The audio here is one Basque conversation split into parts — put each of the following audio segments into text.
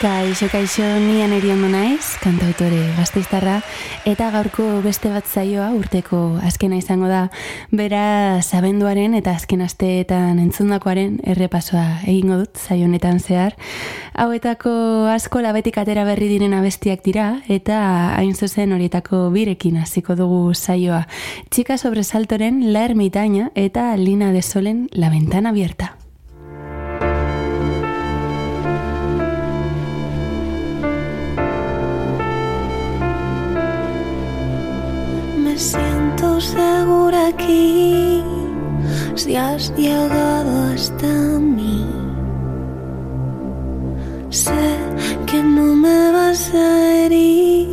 Kaixo, kaixo, nian eriondo naiz, kantautore gazteiztarra, eta gaurko beste bat zaioa urteko azkena izango da, bera zabenduaren eta azken asteetan entzundakoaren errepasoa egingo dut zaionetan zehar. Hauetako asko labetik atera berri diren abestiak dira, eta hain zuzen horietako birekin hasiko dugu zaioa. Txika sobresaltoren La Ermitaña eta Lina de Solen La Ventana Abierta. Siento segura aquí si has llegado hasta mí. Sé que no me vas a herir,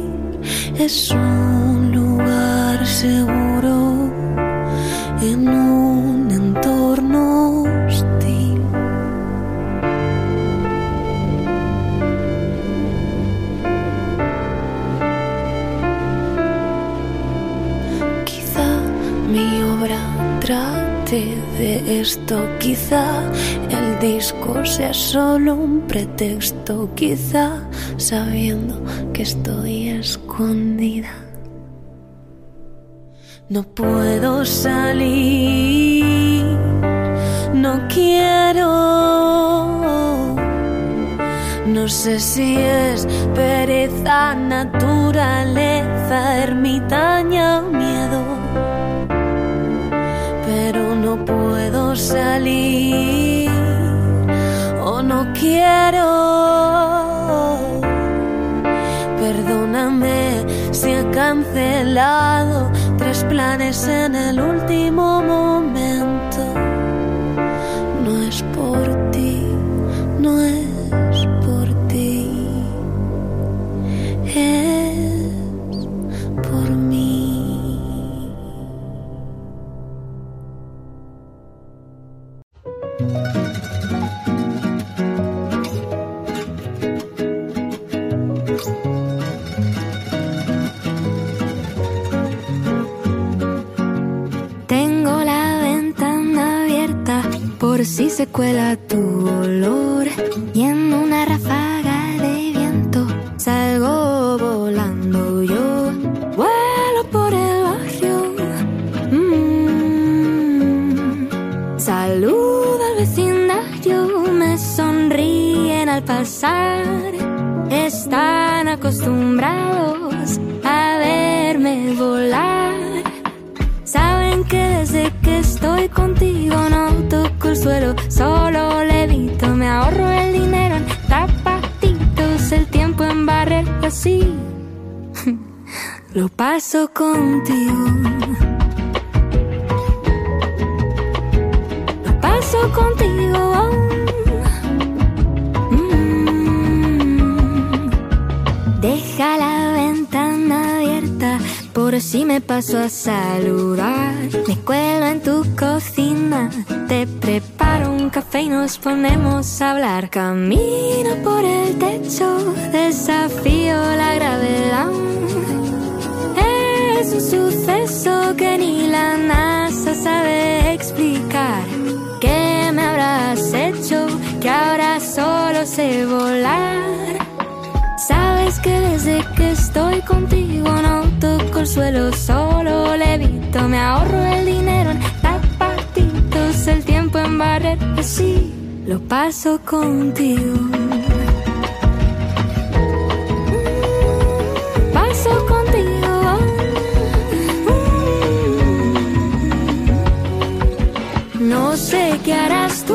es un lugar seguro de esto, quizá el disco sea solo un pretexto, quizá sabiendo que estoy escondida. No puedo salir, no quiero. No sé si es pereza, naturaleza, ermitaña salir o no quiero. Perdóname si he cancelado tres planes en el último momento. Si se cuela tu olor y en una ráfaga de viento salgo volando yo vuelo por el barrio mm. saludo al vecindario me sonríen al pasar están acostumbrados barrer así. Lo paso contigo. Lo paso contigo. Si me paso a saludar. Me cuelo en tu cocina, te preparo un café y nos ponemos a hablar. Camino por el techo, desafío la gravedad. Es un suceso que ni la NASA sabe explicar. ¿Qué me habrás hecho que ahora solo sé volar? Sabes que desde que estoy contigo no toco el suelo, solo levito, me ahorro el dinero en zapatitos, el tiempo en barrer, así lo paso contigo. Paso contigo. No sé qué harás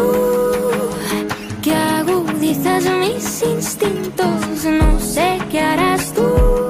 instintos no sé qué harás tú.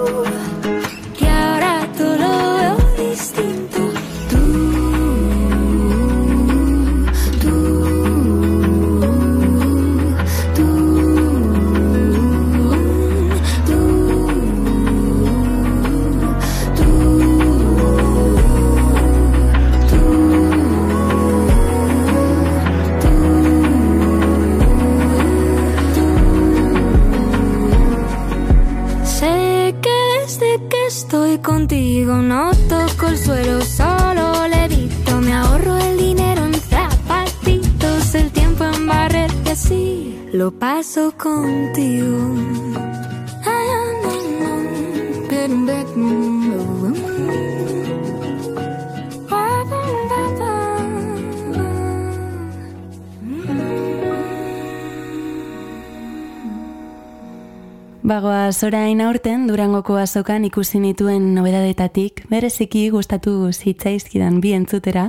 Solo levito, me ahorro el dinero en zapatitos, el tiempo en barrer así lo paso contigo. Bagoa zorain aurten Durangoko azokan ikusi nituen nobedadetatik, bereziki gustatu zitzaizkidan bi entzutera,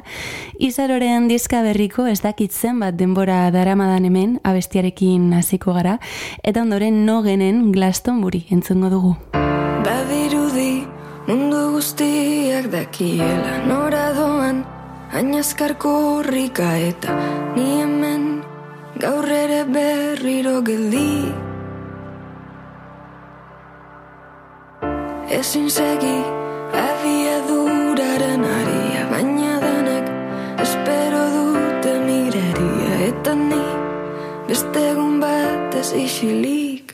izaroren diska berriko ez dakitzen bat denbora daramadan hemen abestiarekin hasiko gara, eta ondoren no genen Glastonbury entzungo dugu. Badirudi mundu guztiak dakiela nora doan, ainazkarko horrika eta ni hemen gaur ere berriro geldi. Ezin segi abiaduraren aria Baina denek espero dute mireria. Eta ni beste egun bat ez isilik.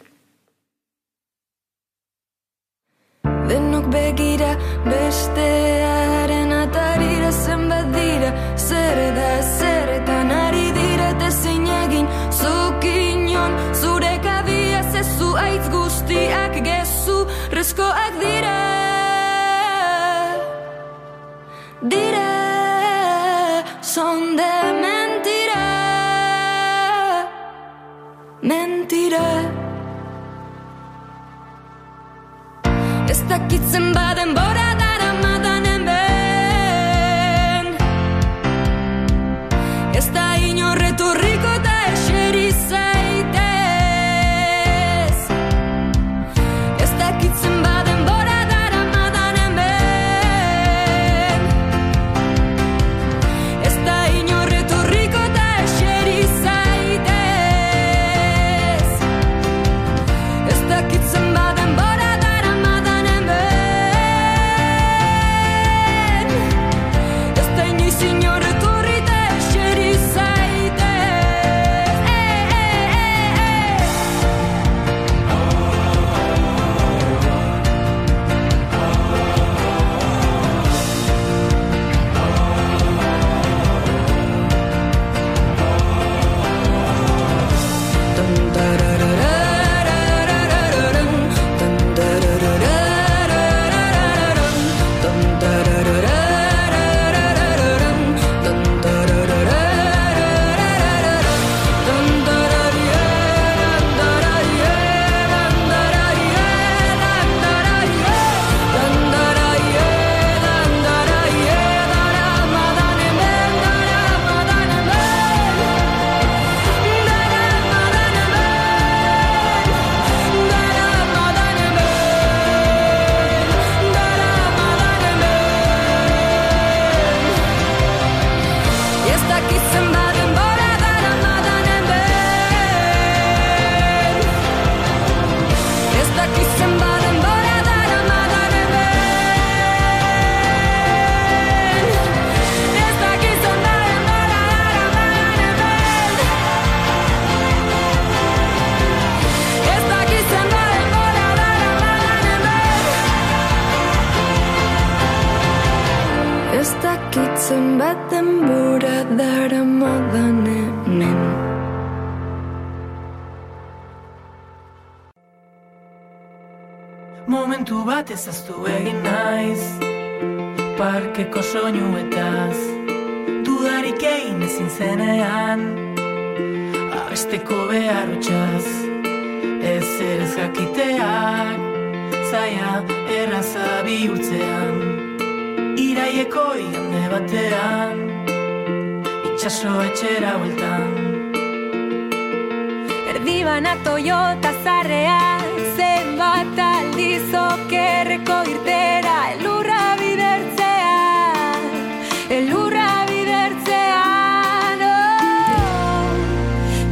Denok begira bestearen atarira zenbat dira. Zer da zer eta nari dira eta zezu aitz guztiak gezu Reskoak dira Dira Son de mentira Mentira Ez dakitzen baden bora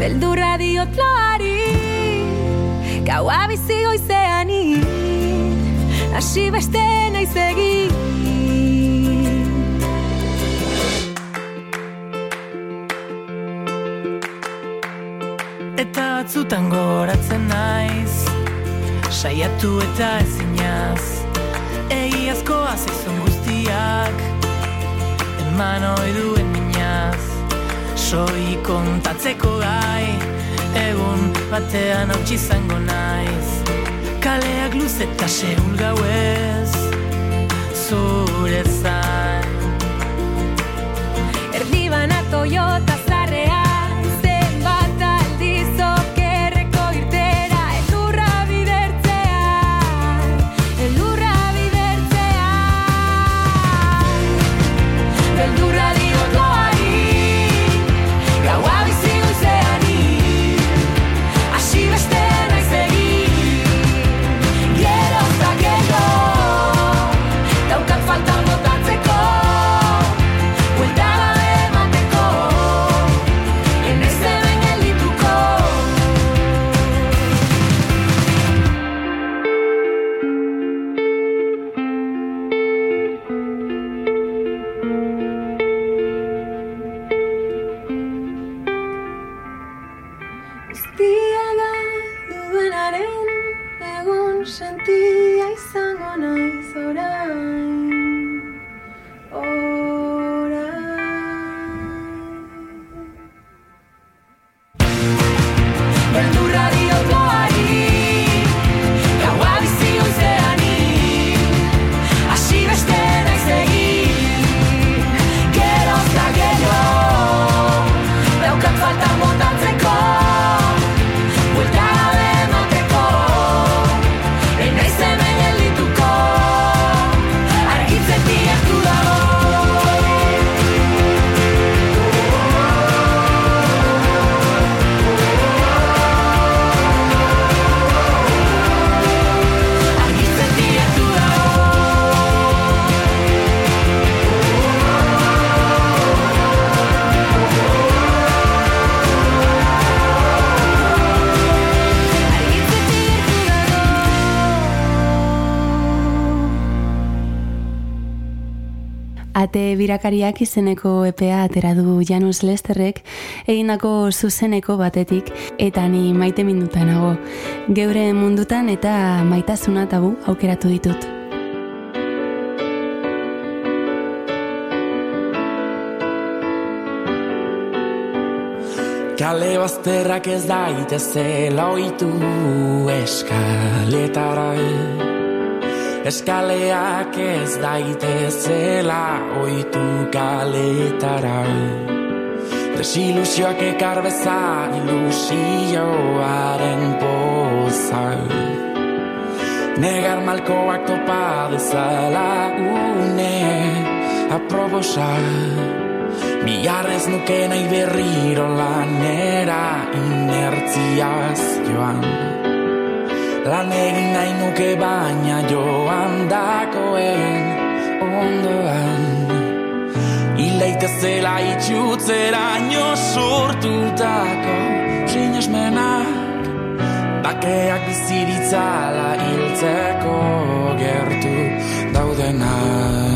Beldurra diot loari Gaua bizi goizeani Hasi beste naiz egin. Eta batzutan goratzen naiz Saiatu eta ezinaz Egiazkoa zaizun guztiak Eman ohi duen minaz Soi kontatzeko gai. Egun batean hau txizango naiz. Kaleak luz eta seul gauez. Zure zain. Erdibana Toyota birakariak izeneko epea atera du Janus Lesterrek egindako zuzeneko batetik eta ni maite minduta nago. Geure mundutan eta maitasuna tabu aukeratu ditut. Kale bazterrak ez daitezela oitu eskaletara Eskaleak ez daitezela oitu kaletara Desilusioak ekar bezan ilusioaren poza Negar malkoak topa dezala une aprobosa Biarrez nuke nahi berriro lanera inertziaz joan Lan egin nahi nuke baina joan dakoen ondoan. Ileitezela itxutzera ino sortutako sinesmenak. Bakeak biziritzala hiltzeko gertu daudenak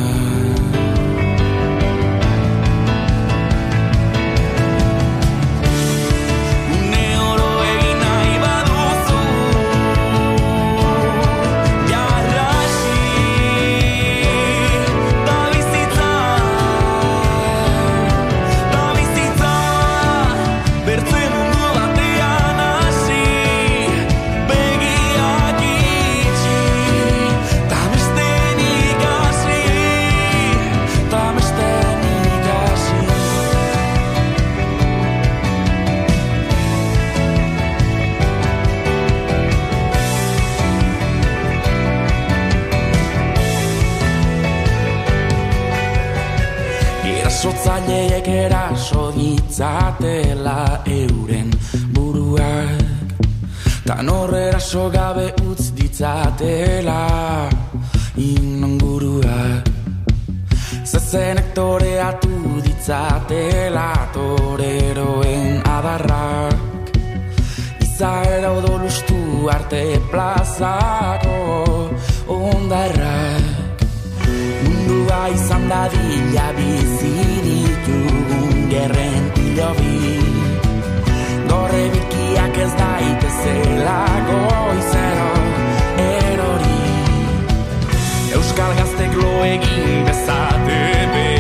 ditzatela euren buruak. Tan horre eraso gabe utz ditzatela inonguruak Zezenek toreatu ditzatela toreroen adarrak. Izaera odolustu arte plazako ondarrak. Mundua izan dadila bizi ditugun gerren bikiak ez daitezela goizero erori. Euskal gaztek lo egin bezate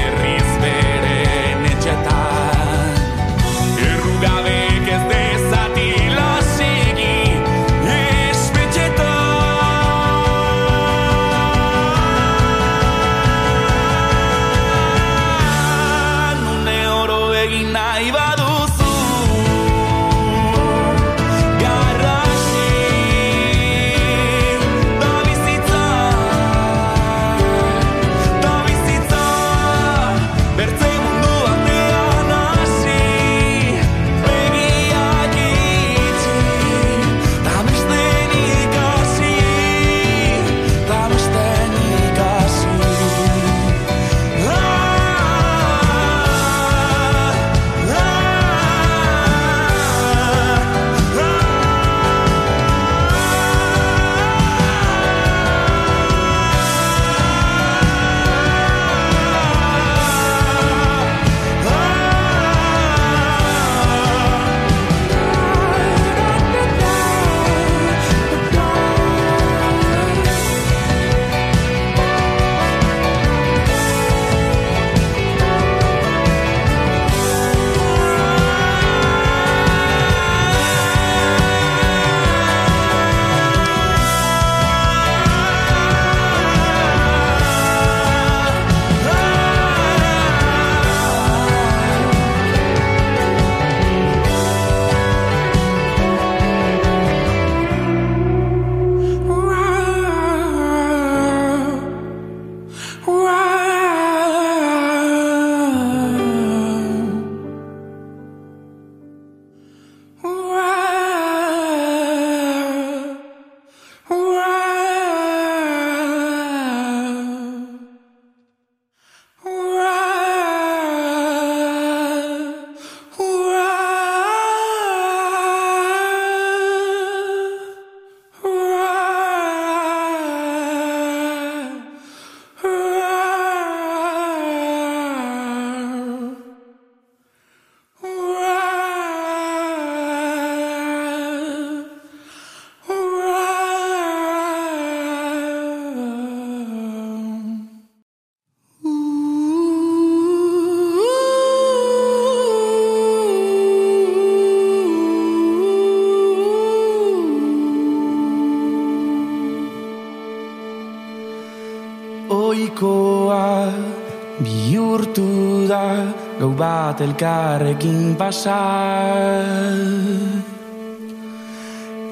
gau bat elkarrekin pasa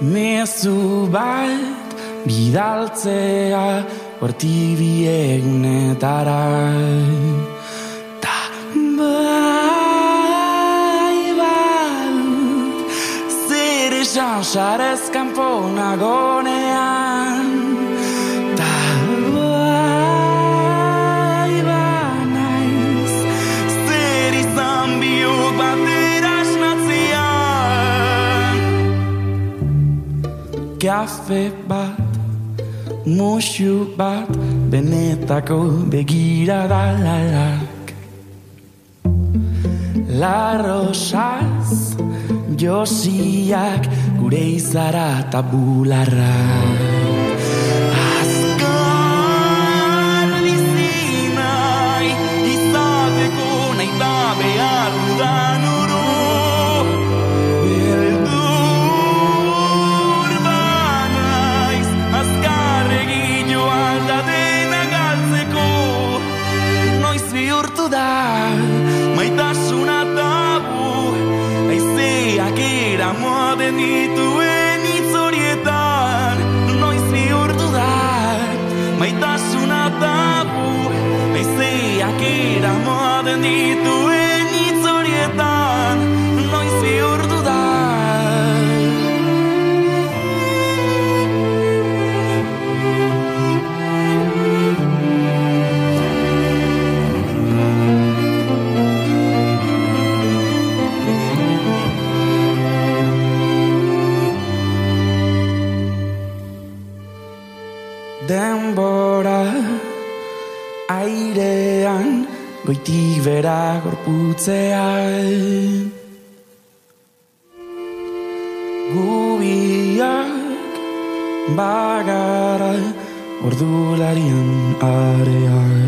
Mezu bat bidaltzea horti biegunetara Ta bai bat zer esan sarez kanpo Kafe bat musu bat benetako begiradalak Larrosaz josiak gure izara tabularrak behar dudan Aizeak eramaten dituen goitik bera gorputzean gubiak bagara ordularian arean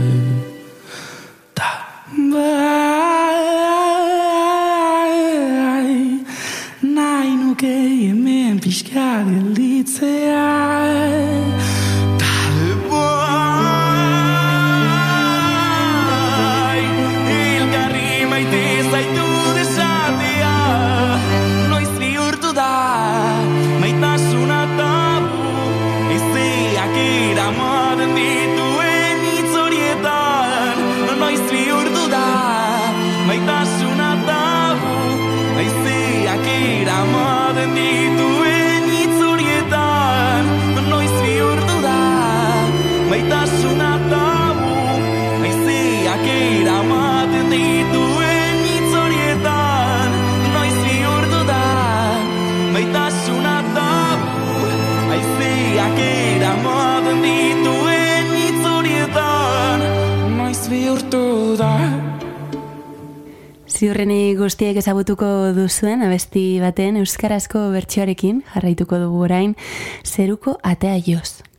eramaten dituen hitz horietan Noiz bihurtu da maitasuna tabu Aizeak eramaten dituen hitz horietan Noiz bihurtu da Ziurreni guztiek ezagutuko duzuen abesti baten euskarazko bertsioarekin jarraituko dugu orain zeruko atea joz.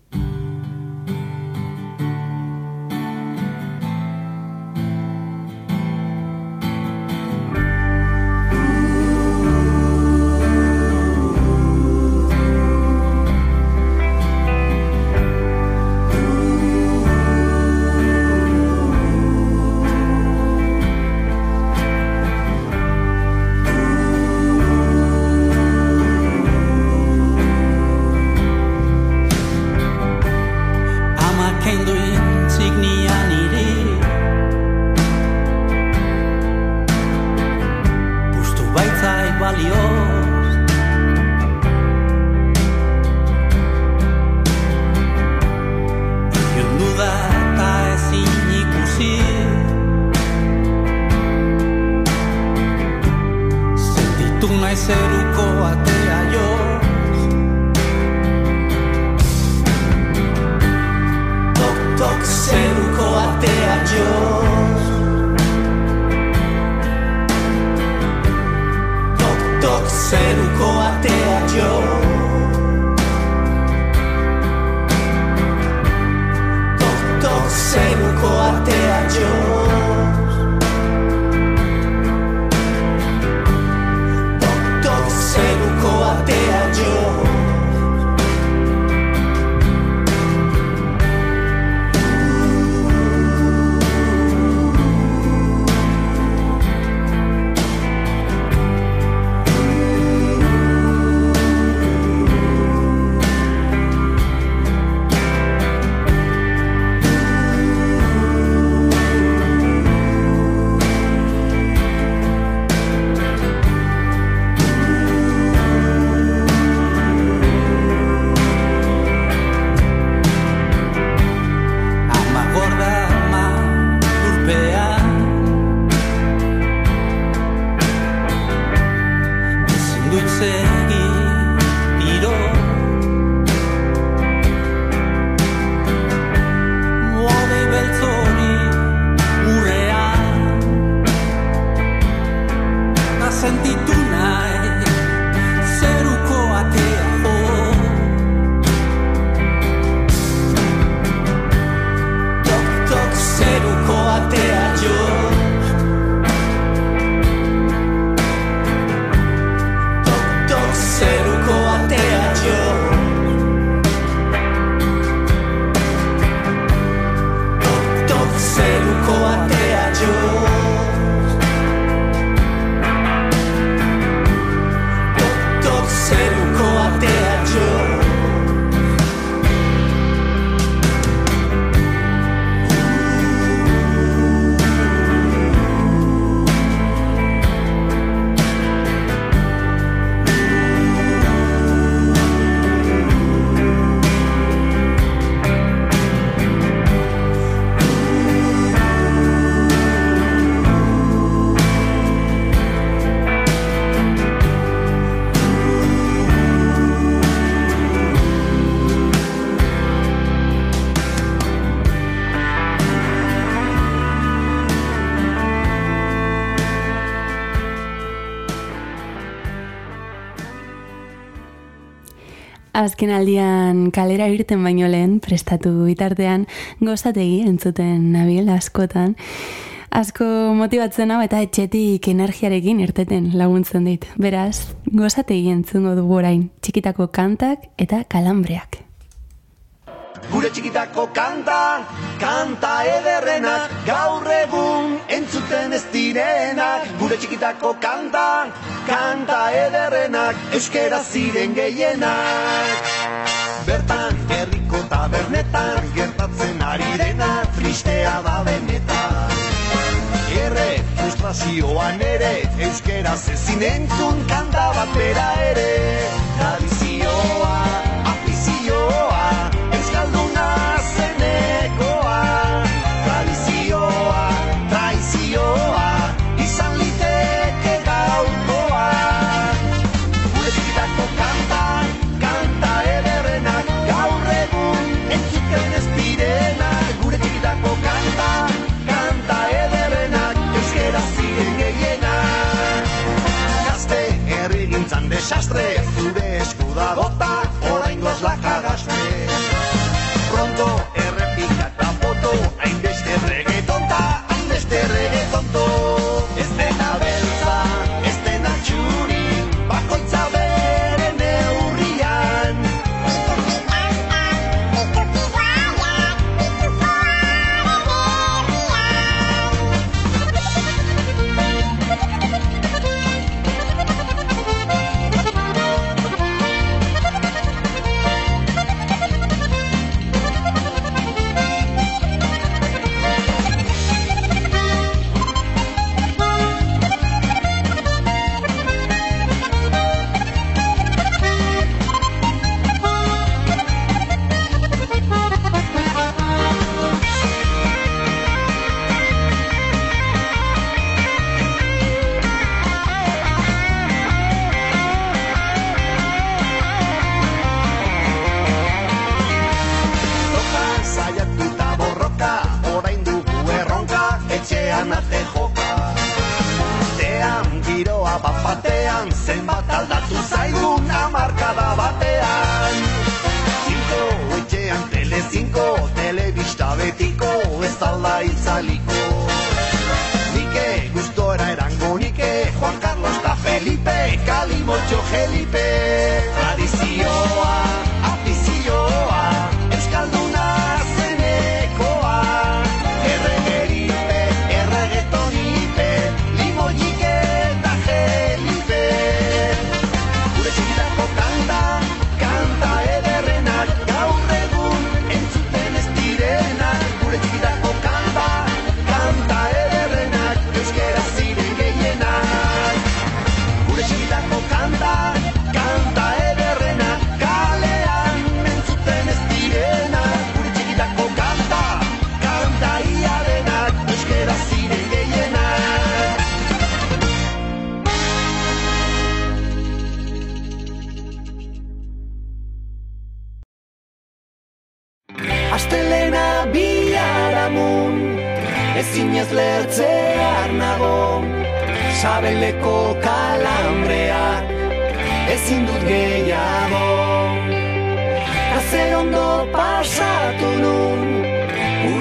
Zeruko atea joz Tok tok zeruko atea joz azken aldian kalera irten baino lehen, prestatu bitartean, gozategi entzuten nabil askotan. Asko motibatzen hau eta etxetik energiarekin irteten laguntzen dit. Beraz, gozategi entzungo dugu orain, txikitako kantak eta kalambreak gure txikitako kanta, kanta ederrenak, gaur egun entzuten ez direnak, gure txikitako kanta, kanta ederrenak, euskera ziren gehienak. Bertan, herriko tabernetan, gertatzen ari dena, tristea da benetan. Erre, frustrazioan ere, euskera zezin entzun kanta bat bera ere, tradizioa.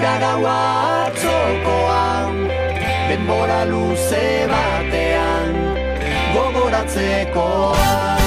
Gura gaua atzokoan Denbora luze batean Gogoratzekoan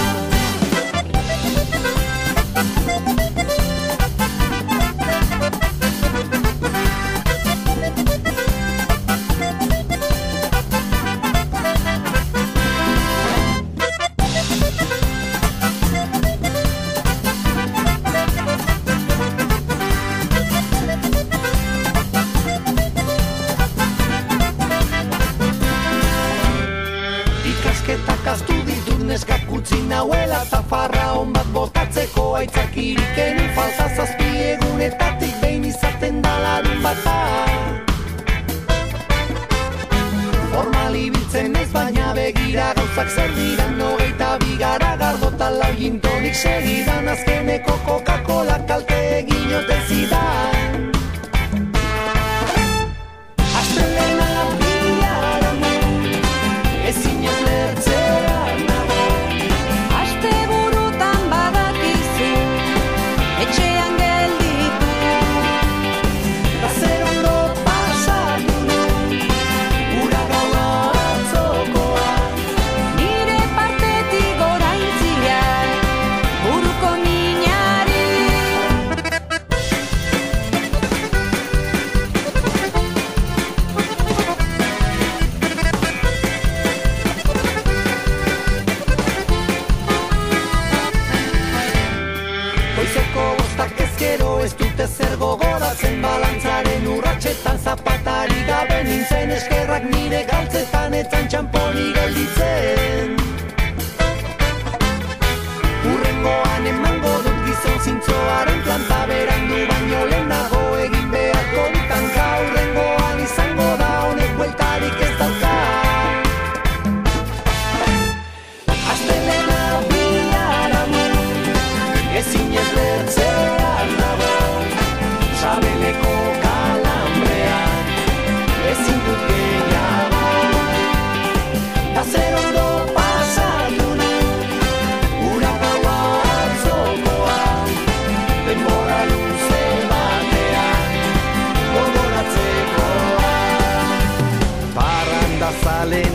gabe nintzen eskerrak nire galtzetan etzan txamponi gelditzen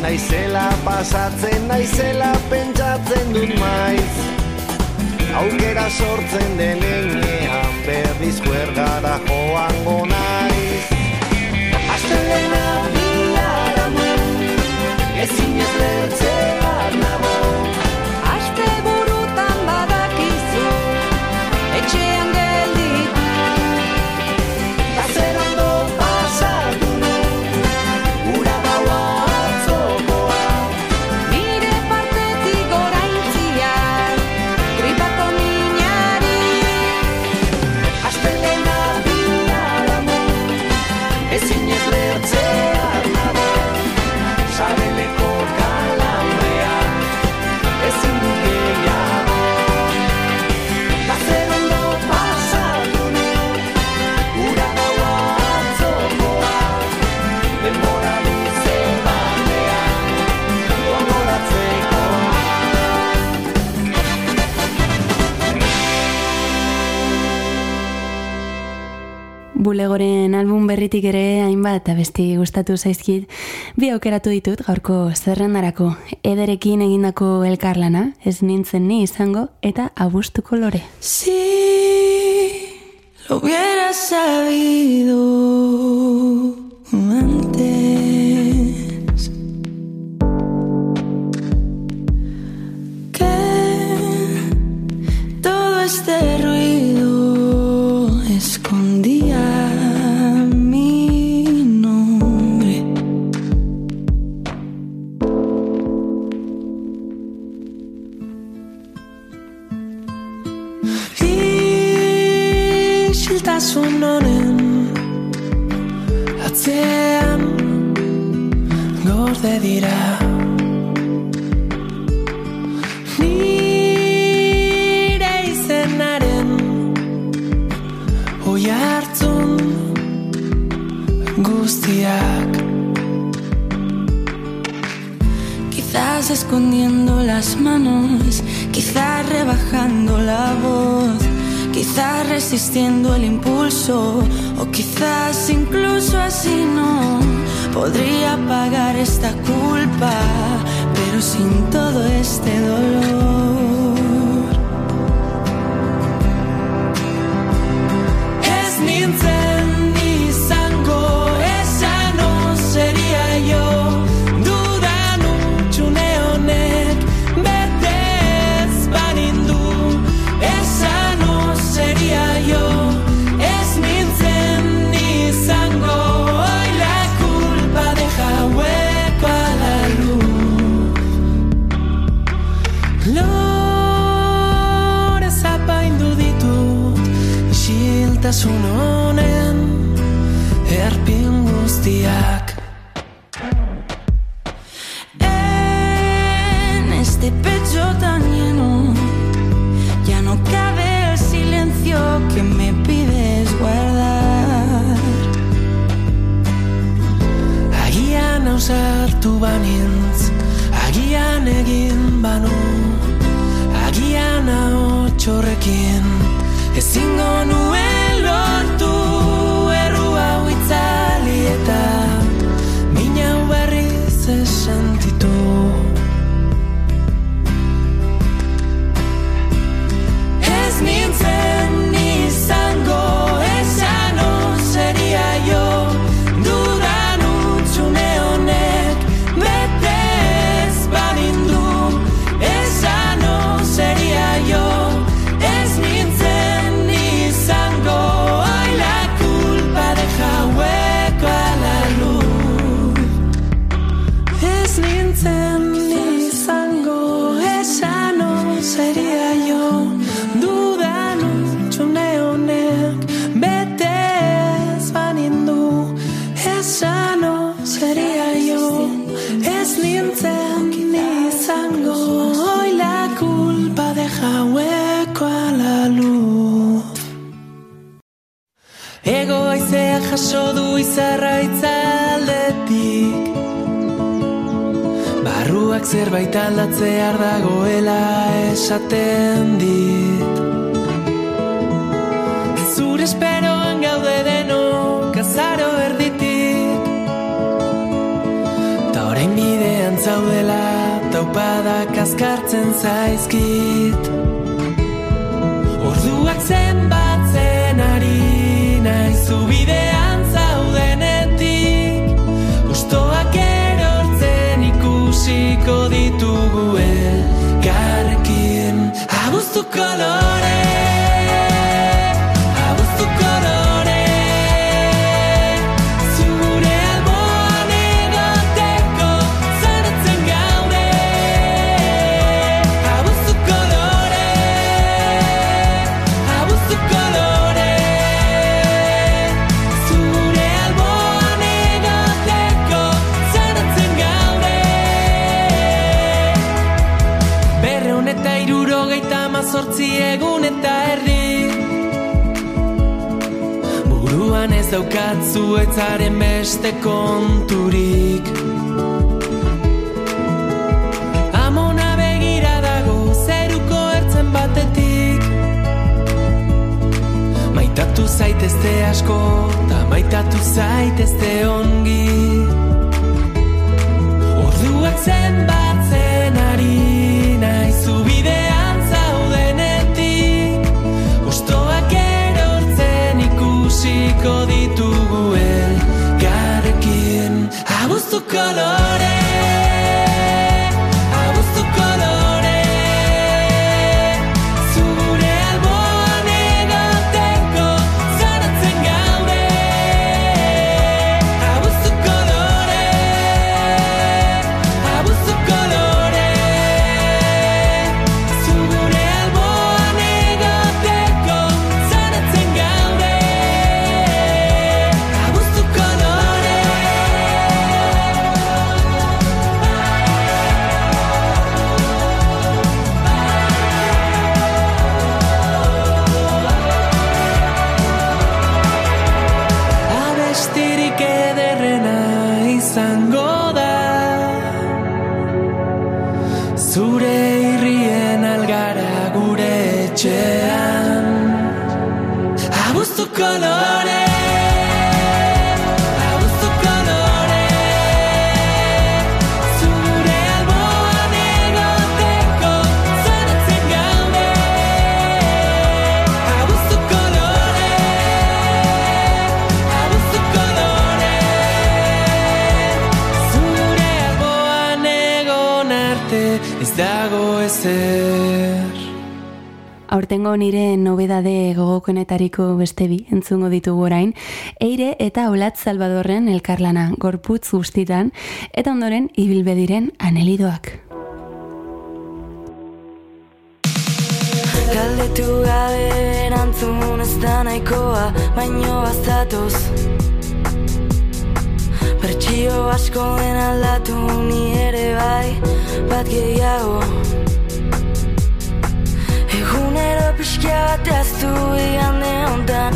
naizela pasatzen naizela pentsatzen dut maiz. Aukera sortzen denean berriz kuergara joango naiz. Astelena biharamu ezin ez lertzean nago berritik ere hainbat abesti gustatu zaizkit, bi aukeratu ditut gaurko zerrendarako. Ederekin egindako elkarlana, ez nintzen ni izango, eta abustuko lore. Si lo hubiera sabido antes que todo este ruido Isiltasun honen atzean gorde dira. Nire izenaren oi hartzun guztiak. Quizás escondiendo las manos, quizás rebajando la voz, quizás resistiendo el impulso, o quizás incluso así no podría pagar esta culpa, pero sin todo este dolor. Isiltasun honen Erpin guztiak En este pecho tan lleno ya no cabe el silencio que me pides guardar. Agian ausartu banintz Agian egin banu Agian ahotxorrekin Ezingo nuen berriz zerbait aldatzear dagoela esaten dit. Zure esperoan gaude denok azaro erditik. Ta orain bidean zaudela taupadak askartzen zaizkit. Orduak zenbat beste konturik. Amona begira dago zeruko ertzen batetik. Maitatu zaitezte asko, ta maitatu zaitezte ongi. lehenengo nire nobedade gogokonetariko beste bi entzungo ditugu orain, eire eta olat salvadorren elkarlana gorputz guztitan, eta ondoren ibilbediren anelidoak. Galdetu gabe erantzun ez da nahikoa, baino azatuz Bertxio asko den aldatu ere bai, bat gehiago Bertxio asko den aldatu ni ere bai, bat gehiago. Ich bat dass du ihr ne und dann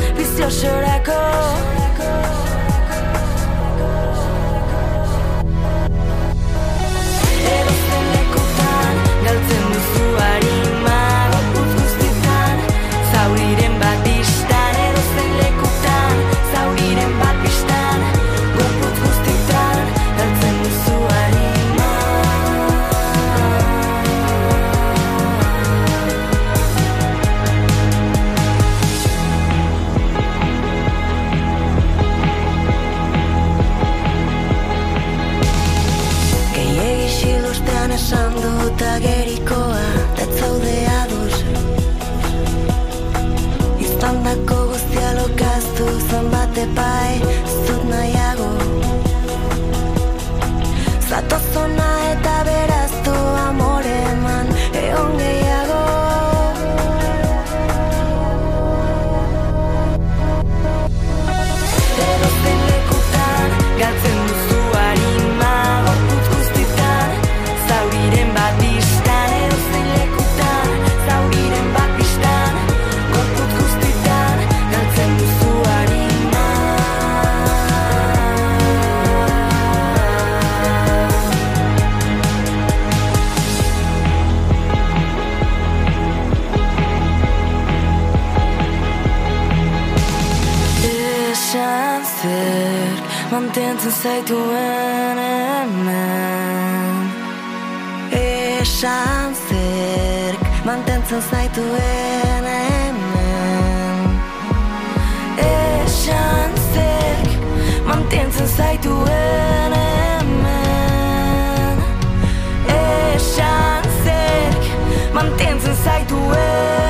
mantentzen zaituen hemen Esan zer mantentzen zaituen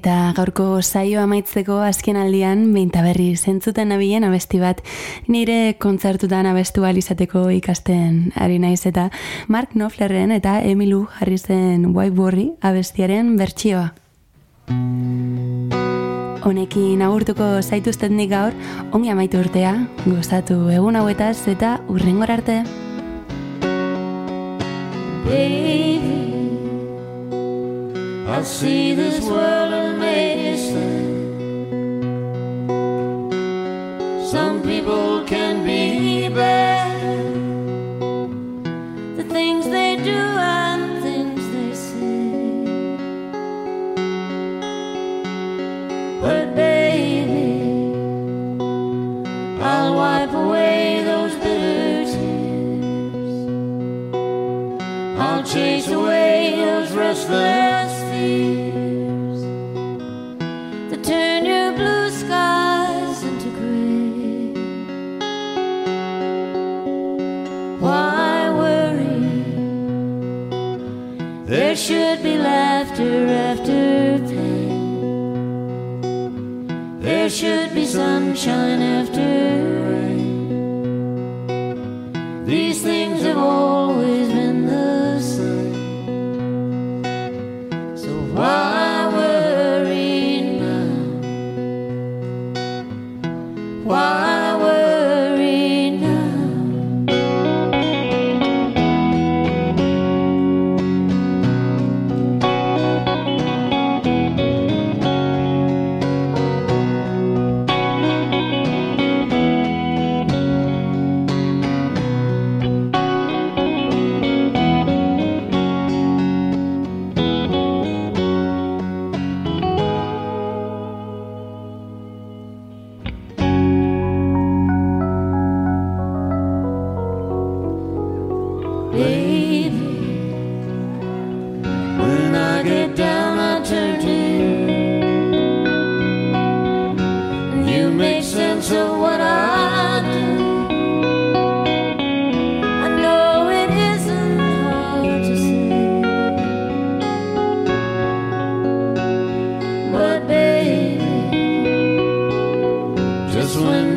Eta gaurko saio amaitzeko azken aldian, behinta berri zentzuten nabilen abesti bat, nire kontzertutan abestu izateko ikasten ari naiz eta Mark Knopflerren eta Emilu jarri zen Whiteborri abestiaren bertsioa. Honekin agurtuko zaituzten nik gaur, ongi amaitu urtea, gozatu egun hauetaz eta urrengor arte. Baby, I see this world sad. Some people can be bad. The things they do and things they say. But baby, I'll wipe away those bitter tears. I'll chase away those restless that turn your blue skies into gray. Why worry? There should be laughter after pain. There should be sunshine after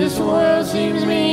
this world seems mean